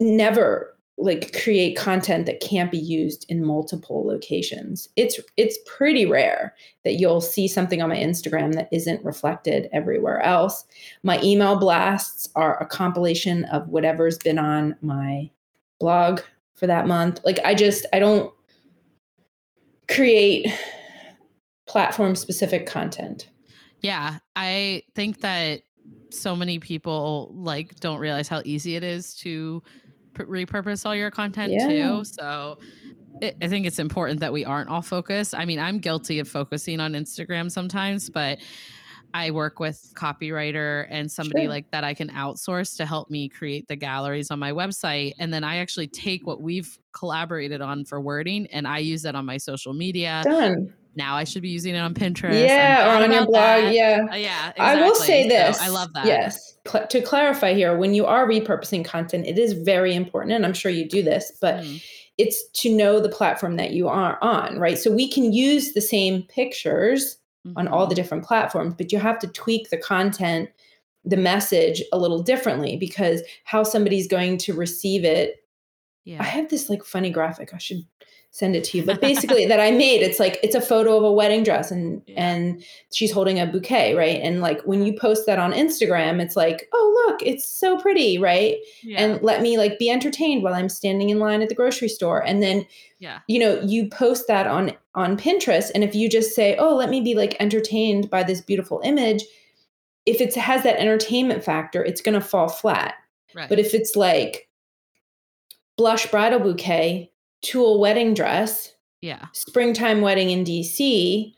never like create content that can't be used in multiple locations. It's it's pretty rare that you'll see something on my instagram that isn't reflected everywhere else. My email blasts are a compilation of whatever's been on my blog for that month. Like i just i don't create platform specific content. Yeah, I think that so many people like don't realize how easy it is to repurpose all your content Yeah. too. So I I think it's important that we aren't all focused. I mean, I'm guilty of focusing on Instagram sometimes, but I work with copywriter and somebody Sure. like that I can outsource to help me create the galleries on my website. And then I actually take what we've collaborated on for wording and I use that on my social media. done Now I should be using it on Pinterest. Yeah or on your blog that. yeah Uh, yeah, I will say exactly. So this. I love that. Yes. Cl- to clarify here, when you are repurposing content, it is very important, and I'm sure you do this, but Mm, it's to know the platform that you are on, right? So we can use the same pictures on all mhm. the different platforms, but you have to tweak the content, the message a little differently because how somebody's going to receive it yeah. I have this like funny graphic. I should send it to you. But basically that I made, it's like it's a photo of a wedding dress and Yeah. and she's holding a bouquet, right? And like when you post that on Instagram, it's like, "Oh, look, it's so pretty," right? yeah. And let me like be entertained while I'm standing in line at the grocery store. And then, yeah. you know, you post that on on Pinterest and if you just say, "Oh, let me be like entertained by this beautiful image," if it has that entertainment factor, it's going to fall flat. Right. But if it's like blush bridal bouquet to a wedding dress, yeah. springtime wedding in DC,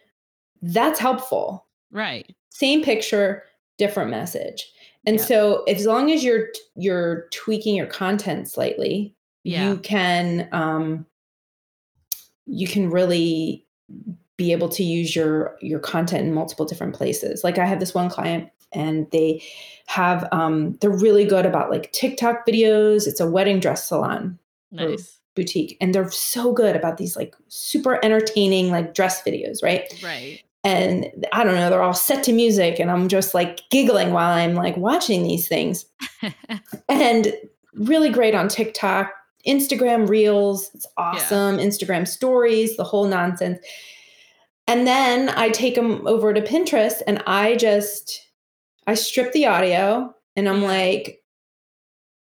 that's helpful. Right. Same picture, different message. And Yep. so as long as you're you're tweaking your content slightly, Yeah. you can um you can really be able to use your your content in multiple different places. Like I have this one client and they have um they're really good about like TikTok videos. It's a wedding dress salon. Nice. Boutique and they're so good about these like super entertaining like dress videos, right? Right. And I don't know, they're all set to music and I'm just like giggling while I'm like watching these things. and really great on TikTok, Instagram Reels, it's awesome, yeah. Instagram Stories, the whole nonsense. And then I take them over to Pinterest and I just I strip the audio and I'm like,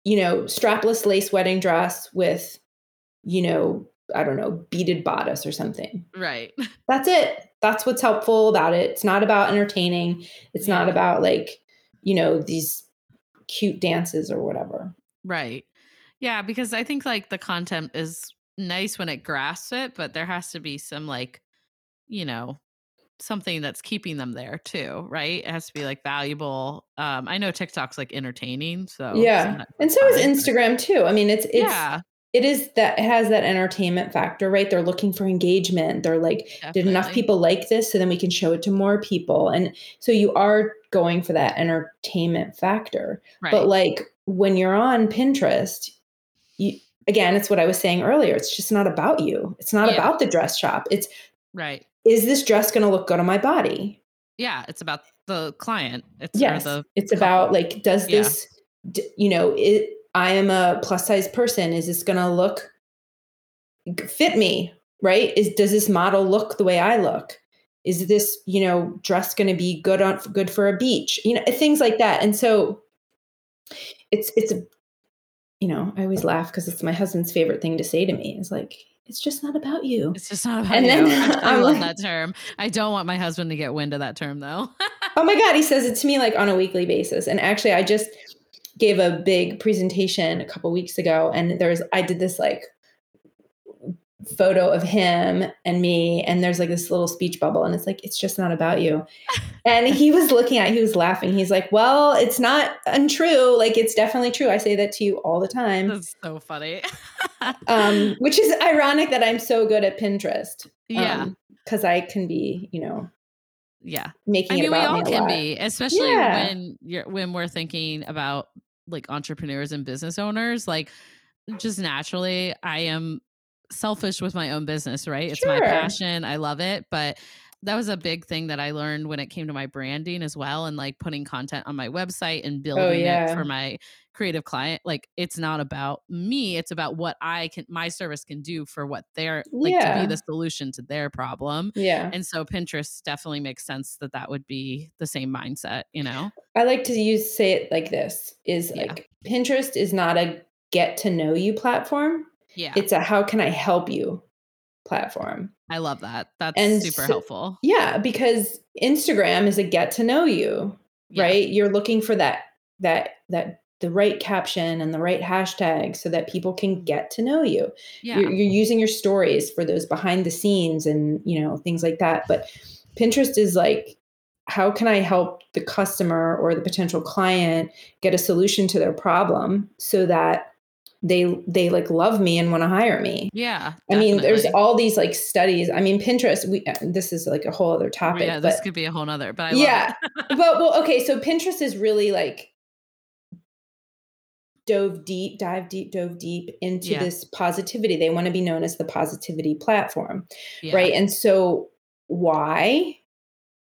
you know, strapless lace wedding dress with, you know, I don't know, beaded bodice or something. Right. That's it. That's what's helpful about it. It's not about entertaining. It's yeah. not about like, you know, these cute dances or whatever. Right. Yeah, because I think like the content is nice when it grasps it, but there has to be some like, you know, something that's keeping them there too, right? It has to be like valuable. Um, I know TikTok's like entertaining, so yeah, and so is Instagram too. I mean, it's it's yeah. It is that it has that entertainment factor, right? They're looking for engagement. They're like, Definitely. did enough people like this so then we can show it to more people? And so you are going for that entertainment factor. Right. But like when you're on Pinterest, you again, it's what I was saying earlier. It's just not about you. It's not yeah. about the dress shop. It's right is this dress going to look good on my body? Yeah, it's about the client. It's yes, the it's couple. about like, does this, yeah. you know, it, I am a plus size person. Is this going to look fit me? Right? Is does this model look the way I look? Is this, you know, dress going to be good on good for a beach? You know, things like that. And so, it's it's a, you know, I always laugh because it's my husband's favorite thing to say to me. Is like, it's just not about you. It's just not about and you. Then, I love like, that term. I don't want my husband to get wind of that term though. oh my God. He says it to me like on a weekly basis. And actually, I just gave a big presentation a couple weeks ago and there's, I did this like photo of him and me and there's like this little speech bubble and it's like it's just not about you. And he was looking at he was laughing. He's like well it's not untrue. Like it's definitely true. I say that to you all the time. That's so funny. Um which is ironic that i'm so good at pinterest yeah. because um, i can be you know yeah making i mean we all can be especially yeah. when you're when we're thinking about like entrepreneurs and business owners like just naturally i am selfish with my own business, right? It's sure. my passion. I love it. But that was a big thing that I learned when it came to my branding as well and like putting content on my website and oh, building oh, yeah. it for my creative client. Like it's not about me, it's about what I can my service can do for what they're like yeah. to be the solution to their problem. Yeah. And so Pinterest definitely makes sense that that would be the same mindset, you know. I like to use say it like this is yeah. like Pinterest is not a get to know you platform yeah. It's a how can I help you platform. I love that. That's and super so, helpful. Yeah, because Instagram is a get to know you, yeah. right? You're looking for that that that the right caption and the right hashtag so that people can get to know you. Yeah. You're, you're using your stories for those behind the scenes and you know things like that. But Pinterest is like how can I help the customer or the potential client get a solution to their problem so that they they like love me and want to hire me. Yeah. I mean, there's all these like studies. I mean, Pinterest, we uh, this is like a whole other topic. Yeah, this could be a whole other, but I yeah. but well, okay, so Pinterest is really like dove deep, dive deep, dove deep into yeah. this positivity. They want to be known as the positivity platform. Yeah. Right. And so why?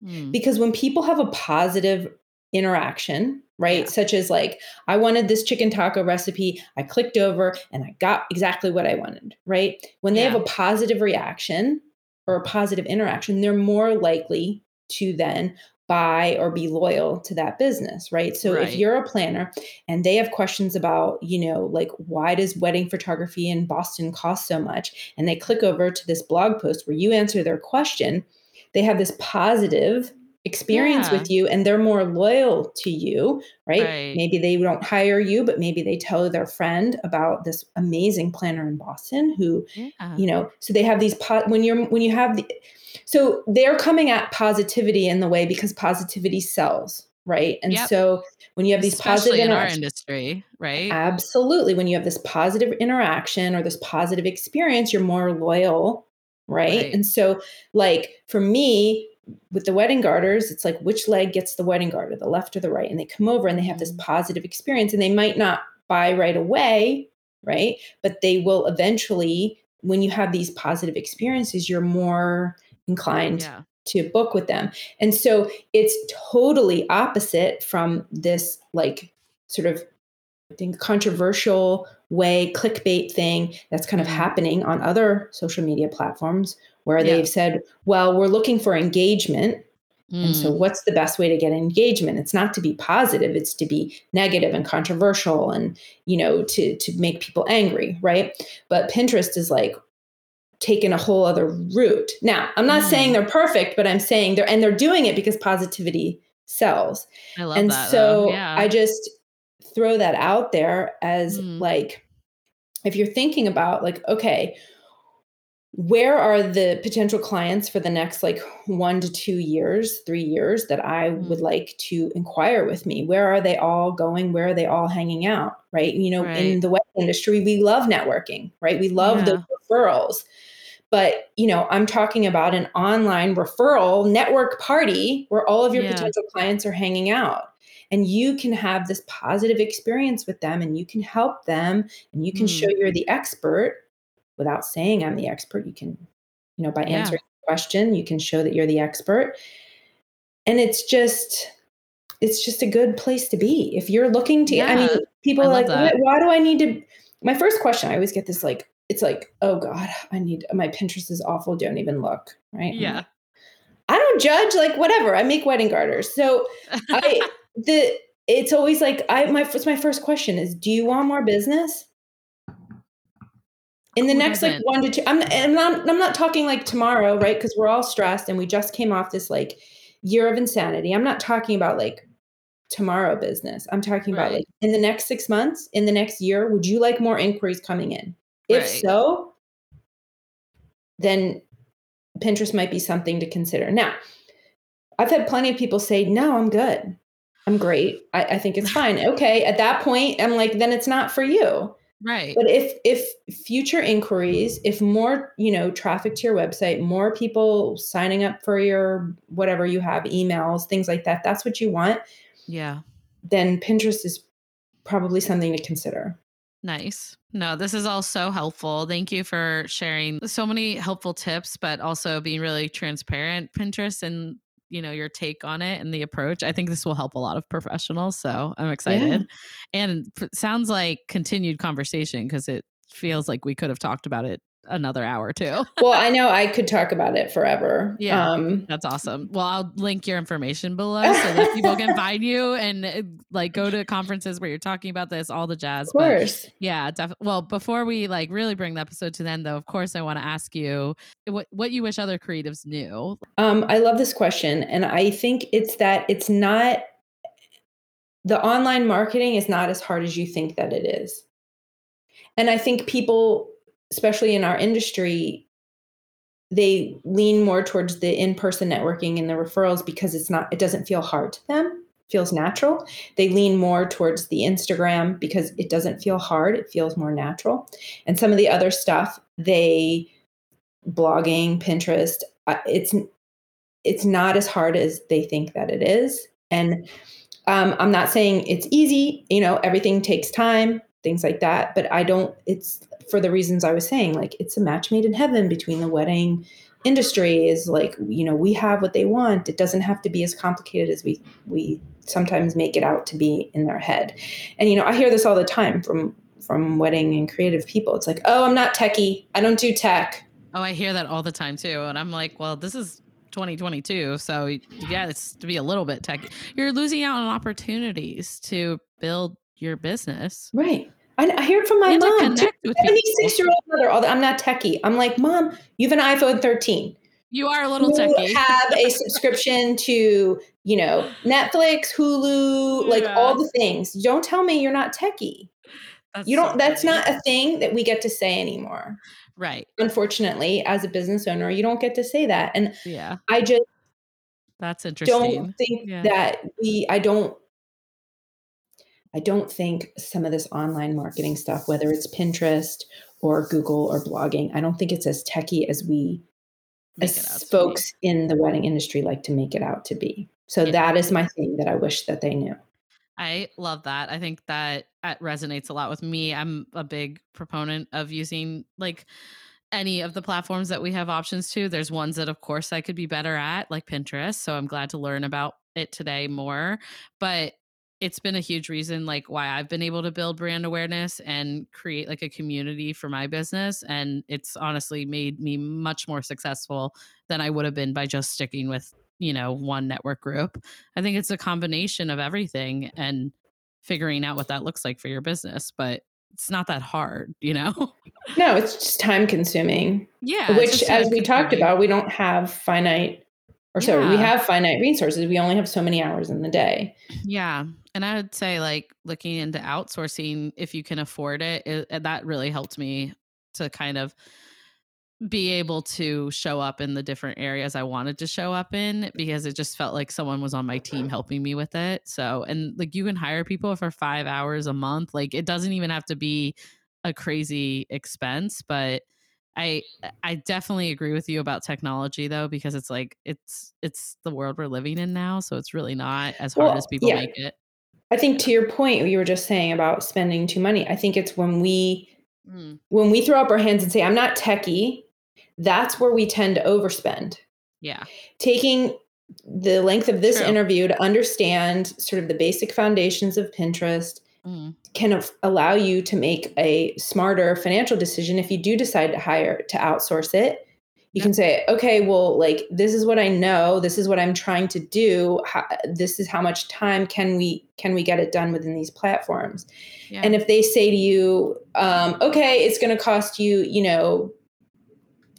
Mm. Because when people have a positive interaction, right? Yeah. Such as like, I wanted this chicken taco recipe. I clicked over and I got exactly what I wanted, right? When they yeah. have a positive reaction or a positive interaction, they're more likely to then buy or be loyal to that business, right? So right. if you're a planner and they have questions about, you know, like why does wedding photography in Boston cost so much? And they click over to this blog post where you answer their question, they have this positive experience yeah. with you and they're more loyal to you right? right? maybe they don't hire you but maybe they tell their friend about this amazing planner in boston who yeah. you know so they have these po- when you're when you have the so they're coming at positivity in the way because positivity sells right and yep. so when you have these Especially positive in our industry right absolutely when you have this positive interaction or this positive experience you're more loyal right? Right. And so, like for me, with the wedding garters, it's like which leg gets the wedding garter, the left or the right? And they come over and they have this Mm. positive experience, and they might not buy right away, right? But they will eventually, when you have these positive experiences, you're more inclined Yeah. to book with them. And so it's totally opposite from this like sort of I think controversial way clickbait thing that's kind of Mhm. happening on other social media platforms where Yeah. they've said, well, we're looking for engagement. And so Mm. what's the best way to get engagement? It's not to be positive, it's to be negative and controversial and, you know, to to make people angry, right? But Pinterest is like taken a whole other route. Now, I'm not Mm. saying they're perfect, but I'm saying they're and they're doing it because positivity sells. I love and that. so yeah. I just throw that out there as Mm. like if you're thinking about like okay, where are the potential clients for the next like 1 to 2 years, 3 years that I would Mm. like to inquire with me? Where are they all going? Where are they all hanging out, right? You know, in the wedding industry, we love networking, right? We love the referrals. But, you know, I'm talking about an online referral network party where all of your Yeah. potential clients are hanging out. And you can have this positive experience with them and you can help them and you can show Mm. you're the expert without saying I'm the expert. You can, you know, by Yeah. answering the question, you can show that you're the expert. And it's just it's just a good place to be. If you're looking to I mean, people I are like, why, why do I need to my first question, I always get this like, it's like, oh God, I need my Pinterest is awful. Don't even look. Right. Yeah. I don't judge, like whatever. I make wedding garters. So I the it's always like I my it's my first question is do you want more business? In the Who next like one to two, I'm I'm not I'm not talking like tomorrow, right? Because we're all stressed and we just came off this like year of insanity. I'm not talking about like tomorrow business. I'm talking about Right. like in the next six months, in the next year, would you like more inquiries coming in? If Right. so, then Pinterest might be something to consider. Now, I've had plenty of people say, no, I'm good. I'm great. I, I think it's fine. Okay. At that point, I'm like, then it's not for you. Right. But if if future inquiries, if more, you know, traffic to your website, more people signing up for your whatever you have, emails, things like that, that's what you want, yeah. then Pinterest is probably something to consider. Nice. No, this is all so helpful. Thank you for sharing so many helpful tips, but also being really transparent, Pinterest, and you know your take on it and the approach. I think this will help a lot of professionals. So I'm excited, and sounds like continued conversation because it feels like we could have talked about it another hour too. Well, I know I could talk about it forever. Yeah. Um, That's awesome. Well, I'll link your information below so that people can find you and uh, like go to conferences where you're talking about this, all the jazz. of But course. yeah, definitely. Well, before we like really bring the episode to the end, though, of course, I want to ask you what what you wish other creatives knew. Um, I love this question. And I think it's that it's not the online marketing is not as hard as you think that it is. And I think people, especially in our industry, they lean more towards the in-person networking and the referrals because it's not, it doesn't feel hard to them. Feels natural. They lean more towards the Instagram because it doesn't feel hard. It feels more natural. And some of the other stuff, they blogging, Pinterest, uh, it's it's not as hard as they think that it is. And um, I'm not saying it's easy, you know, everything takes time, things like that. But I don't, it's for the reasons I was saying, like it's a match made in heaven between the wedding industry is like, you know, we have what they want. It doesn't have to be as complicated as we, we sometimes make it out to be in their head. And, you know, I hear this all the time from, from wedding and creative people. It's like, oh, I'm not techie. I don't do tech. Oh, I hear that all the time too, and I'm like, well, this is 2022, so yeah, it's to be a little bit tech. You're losing out on opportunities to build your business. Right. I, I hear it from my mom. connect with people. 76 year old mother. I'm not techie. I'm like, mom, you have an iPhone 13. You are a little You techie. have a subscription to, you know, Netflix, Hulu, like Yeah. all the things. Don't tell me you're not techie. That's You don't. so that's not a thing that we get to say anymore. right. Unfortunately, as a business owner, you don't get to say that. And Yeah, I just that's interesting. don't think Yeah. that we i don't i don't think some of this online marketing stuff whether it's pinterest or google or blogging i don't think it's as techy as we as folks in the wedding industry like to make it out to be. So yeah. that is my thing that I wish that they knew. I love that. I think that that resonates a lot with me. I'm a big proponent of using like any of the platforms that we have options to. There's ones that of course I could be better at, like Pinterest. So I'm glad to learn about it today more. But it's been a huge reason like why I've been able to build brand awareness and create like a community for my business and it's honestly made me much more successful than I would have been by just sticking with, you know, one network group. I think it's a combination of everything and figuring out what that looks like for your business, but it's not that hard, you know? No, it's just time consuming. Yeah. Which as we talked about, we don't have finite or yeah. sorry, we have finite resources. We only have so many hours in the day. Yeah. And I would say, like, looking into outsourcing, if you can afford it, it that really helped me to kind of be able to show up in the different areas I wanted to show up in because it just felt like someone was on my team helping me with it. So, and like you can hire people for five hours a month. Like it doesn't even have to be a crazy expense, but I I definitely agree with you about technology though because it's like it's it's the world we're living in now, so it's really not as hard well, as people yeah. make it. I think to your point, you were just saying about spending too money. I think it's when we mm. when we throw up our hands and say, "I'm not techie," that's where we tend to overspend. Yeah, taking the length of this True. interview to understand sort of the basic foundations of Pinterest mm. can f- allow you to make a smarter financial decision if you do decide to hire to outsource it you can say okay well like this is what i know this is what i'm trying to do how, this is how much time can we can we get it done within these platforms yeah. and if they say to you um, okay it's going to cost you you know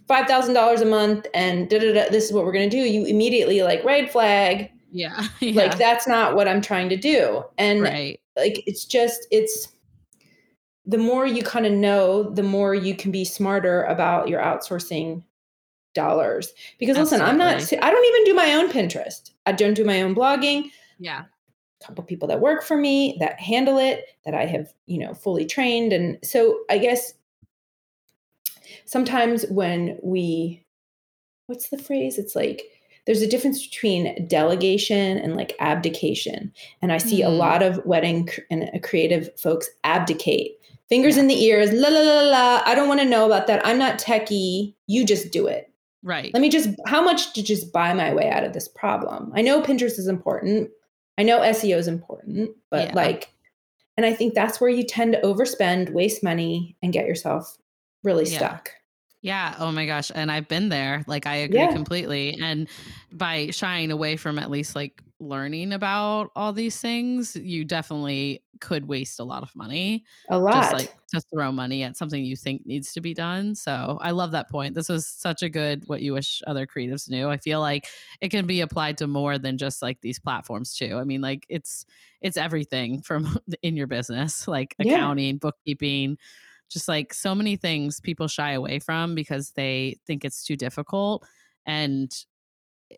$5000 a month and da, da, da, this is what we're going to do you immediately like red flag yeah. yeah. like that's not what i'm trying to do and right like it's just it's the more you kind of know the more you can be smarter about your outsourcing dollars. Because Absolutely. listen i'm not i don't even do my own pinterest. I don't do my own blogging. Yeah. A couple people that work for me that handle it that i have you know fully trained. And so i guess sometimes when we what's the phrase? It's like there's a difference between delegation and like abdication. And I see mm. a hmm. lot of wedding and uh, creative folks abdicate. Fingers yeah. in the ears, la la la la. I don't want to know about that. I'm not techie. You just do it. Right. Let me just, how much to just buy my way out of this problem? I know Pinterest is important. I know SEO is important, but yeah. like, and I think that's where you tend to overspend, waste money, and get yourself really yeah. stuck. Yeah. Oh my gosh. And I've been there. Like, I agree yeah. completely. And by shying away from at least like learning about all these things, you definitely could waste a lot of money. A lot. Just like to throw money at something you think needs to be done. So I love that point. This was such a good what you wish other creatives knew. I feel like it can be applied to more than just like these platforms too. I mean, like it's it's everything from in your business, like accounting, yeah. bookkeeping just like so many things people shy away from because they think it's too difficult and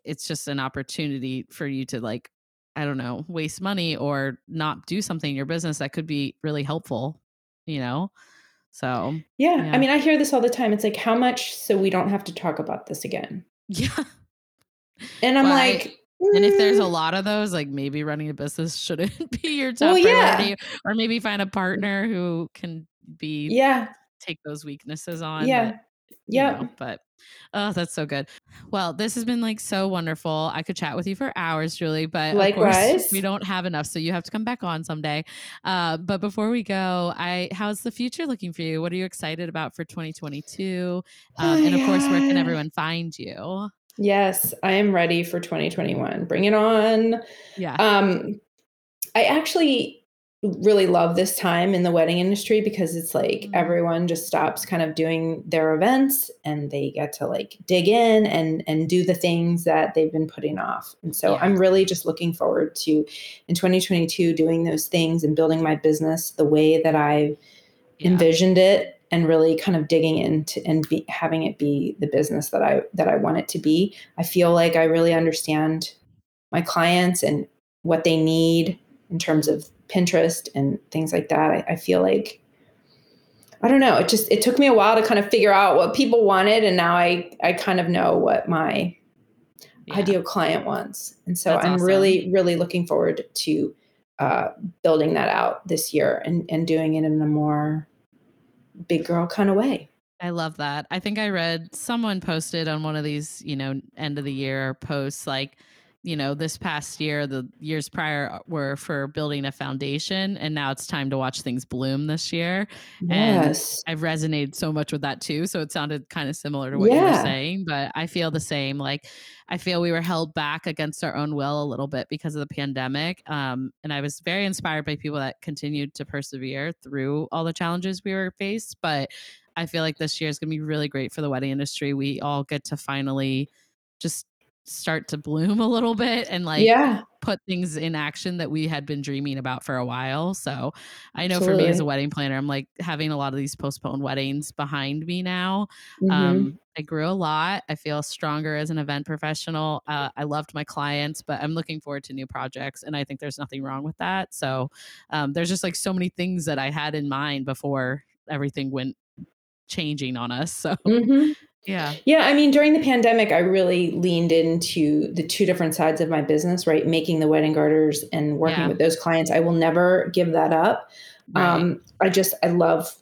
it's just an opportunity for you to like i don't know waste money or not do something in your business that could be really helpful you know so yeah. yeah. i mean i hear this all the time it's like how much so we don't have to talk about this again yeah and i'm well, like I, and if there's a mm. lot of those, like maybe running a business shouldn't be your top well, priority, yeah. or maybe find a partner who can be yeah take those weaknesses on. Yeah. yeah. but oh, that's so good. Well, this has been like so wonderful. I could chat with you for hours, Julie, but likewise, course, we don't have enough, so you have to come back on someday. Uh, but before we go, I how's the future looking for you? What are you excited about for 2022? Um, oh, and of yeah. course, where can everyone find you? Yes, I am ready for 2021. Bring it on. Yeah. Um, I actually really love this time in the wedding industry because it's like mm-hmm. everyone just stops kind of doing their events and they get to like dig in and and do the things that they've been putting off. And so yeah. I'm really just looking forward to in 2022 doing those things and building my business the way that I yeah. envisioned it and really kind of digging into and be, having it be the business that I that I want it to be. I feel like I really understand my clients and what they need in terms of Pinterest and things like that. I, I feel like I don't know. It just it took me a while to kind of figure out what people wanted, and now I I kind of know what my Yeah. ideal client wants, and so That's I'm awesome. really really looking forward to uh, building that out this year and and doing it in a more big girl kind of way. I love that. I think I read someone posted on one of these, you know, end of the year posts like, you know, this past year, the years prior uh, were for building a foundation, and now it's time to watch things bloom this year. And Yes. I've resonated so much with that too. So it sounded kind of similar to what you were saying, but I feel the same. Like I feel we were held back against our own will a little bit because of the pandemic. Um, and I was very inspired by people that continued to persevere through all the challenges we were faced. But I feel like this year is going to be really great for the wedding industry. We all get to finally just start to bloom a little bit and like yeah. put things in action that we had been dreaming about for a while. So I know for me as a wedding planner, I'm like having a lot of these postponed weddings behind me now. Mhm. Um, I grew a lot. I feel stronger as an event professional. Uh, I loved my clients, but I'm looking forward to new projects. And I think there's nothing wrong with that. So um, there's just like so many things that I had in mind before everything went changing on us. So Mhm. Yeah. Yeah, I mean, during the pandemic, I really leaned into the two different sides of my business, right? Making the wedding garters and working Yeah. with those clients. I will never give that up. Right. Um, I just, I love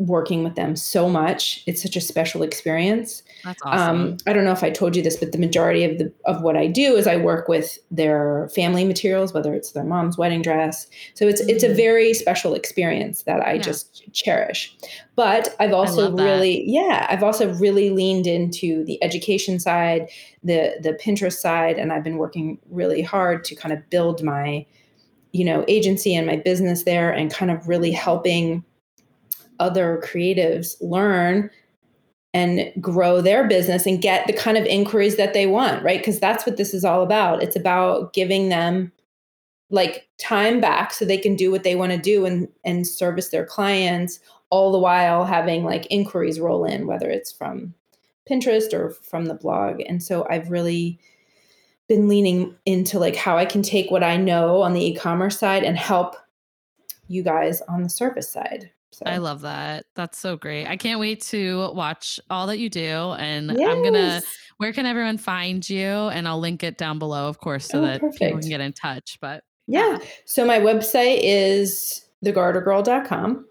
working with them so much. It's such a special experience. That's awesome. Um, I don't know if I told you this, but the majority of the of what I do is I work with their family materials, whether it's their mom's wedding dress. So it's it's a Mhm. very special experience that I Yeah. just cherish. But I've also really, yeah, I've also really leaned into the education side, the the Pinterest side, and I've been working really hard to kind of build my, you know, agency and my business there, and kind of really helping other creatives learn and grow their business and get the kind of inquiries that they want, right? Because that's what this is all about. It's about giving them like time back so they can do what they want to do and and service their clients all the while having like inquiries roll in whether it's from Pinterest or from the blog. And so I've really been leaning into like how I can take what I know on the e-commerce side and help you guys on the service side. So I love that. That's so great. I can't wait to watch all that you do. And I'm going to, where can everyone find you? And I'll link it down below, of course, so Oh, that people can get in touch. But Yeah. So my website is thegartergirl.com,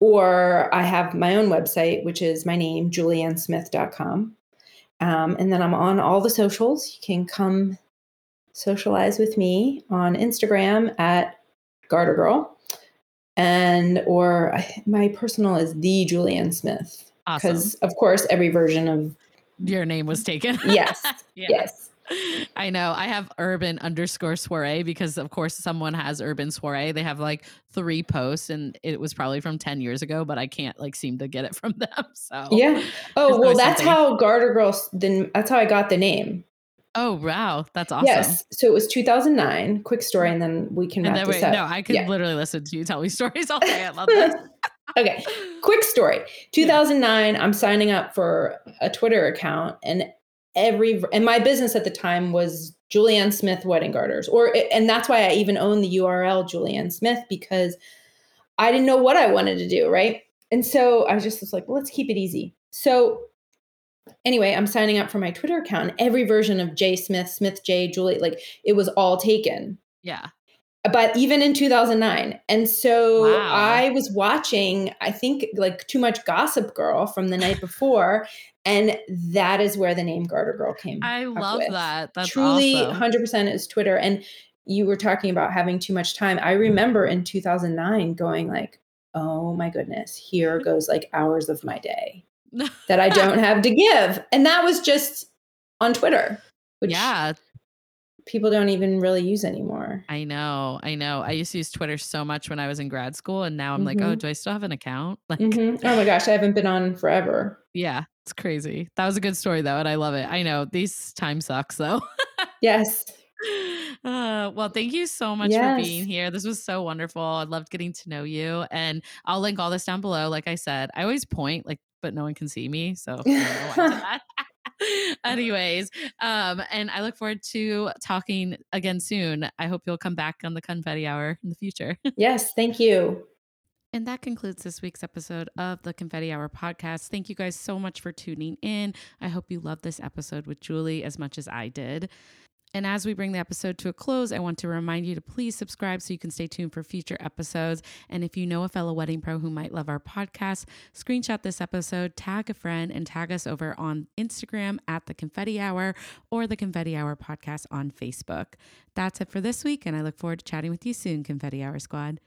or I have my own website, which is my name, juliannesmith.com. Um, and then I'm on all the socials. You can come socialize with me on Instagram at gartergirl. And or my personal is the Julianne Smith. awesome. Because of course every version of Your name was taken. yes. Yeah. Yes. I know. I have urban underscore soiree because, of course, someone has urban soiree. They have like three posts, and it was probably from 10 years ago, but I can't like seem to get it from them. So, Yeah. Oh, well, that's something. how Garter Girl, then that's how I got the name. Oh, wow. That's awesome. Yes. So it was 2009. Quick story, and then we can And then, this wait, up. no, I could Yeah. literally listen to you tell me stories all day. I love this. okay. Quick story. 2009. I'm signing up for a Twitter account, and every and my business at the time was Julianne Smith Wedding Garters, or and that's why I even own the URL Julianne Smith because I didn't know what I wanted to do, right? And so I was just was like, well, let's keep it easy. So anyway, I'm signing up for my Twitter account, and every version of J Smith, Smith J, Julie, like it was all taken. Yeah. But even in 2009. And so Wow. I was watching, I think, like too much Gossip Girl from the night before. And that is where the name Garter Girl came. I love with. that. That's Truly, awesome. 100% is Twitter. And you were talking about having too much time. I remember in 2009 going like, oh my goodness, here goes like hours of my day that I don't have to give. And that was just on Twitter, which yeah, people don't even really use anymore. I know. I know. I used to use Twitter so much when I was in grad school, and now I'm like, oh, Mhm. do I still have an account? Like, Mhm. Oh my gosh, I haven't been on forever. yeah, it's crazy. That was a good story though, and I love it. I know these time sucks though. Yes. Uh, well, thank you so much for being here. This was so wonderful. I loved getting to know you, and I'll link all this down below. Like I said, I always point, like, but no one can see me, so I don't know why I did that. Anyways, um, and I look forward to talking again soon. I hope you'll come back on the confetti hour in the future. yes, thank you. And that concludes this week's episode of the Confetti Hour podcast. Thank you guys so much for tuning in. I hope you loved this episode with Julie as much as I did. And as we bring the episode to a close, I want to remind you to please subscribe so you can stay tuned for future episodes. And if you know a fellow wedding pro who might love our podcast, screenshot this episode, tag a friend, and tag us over on Instagram at the Confetti Hour or the Confetti Hour podcast on Facebook. That's it for this week, and I look forward to chatting with you soon, Confetti Hour Squad.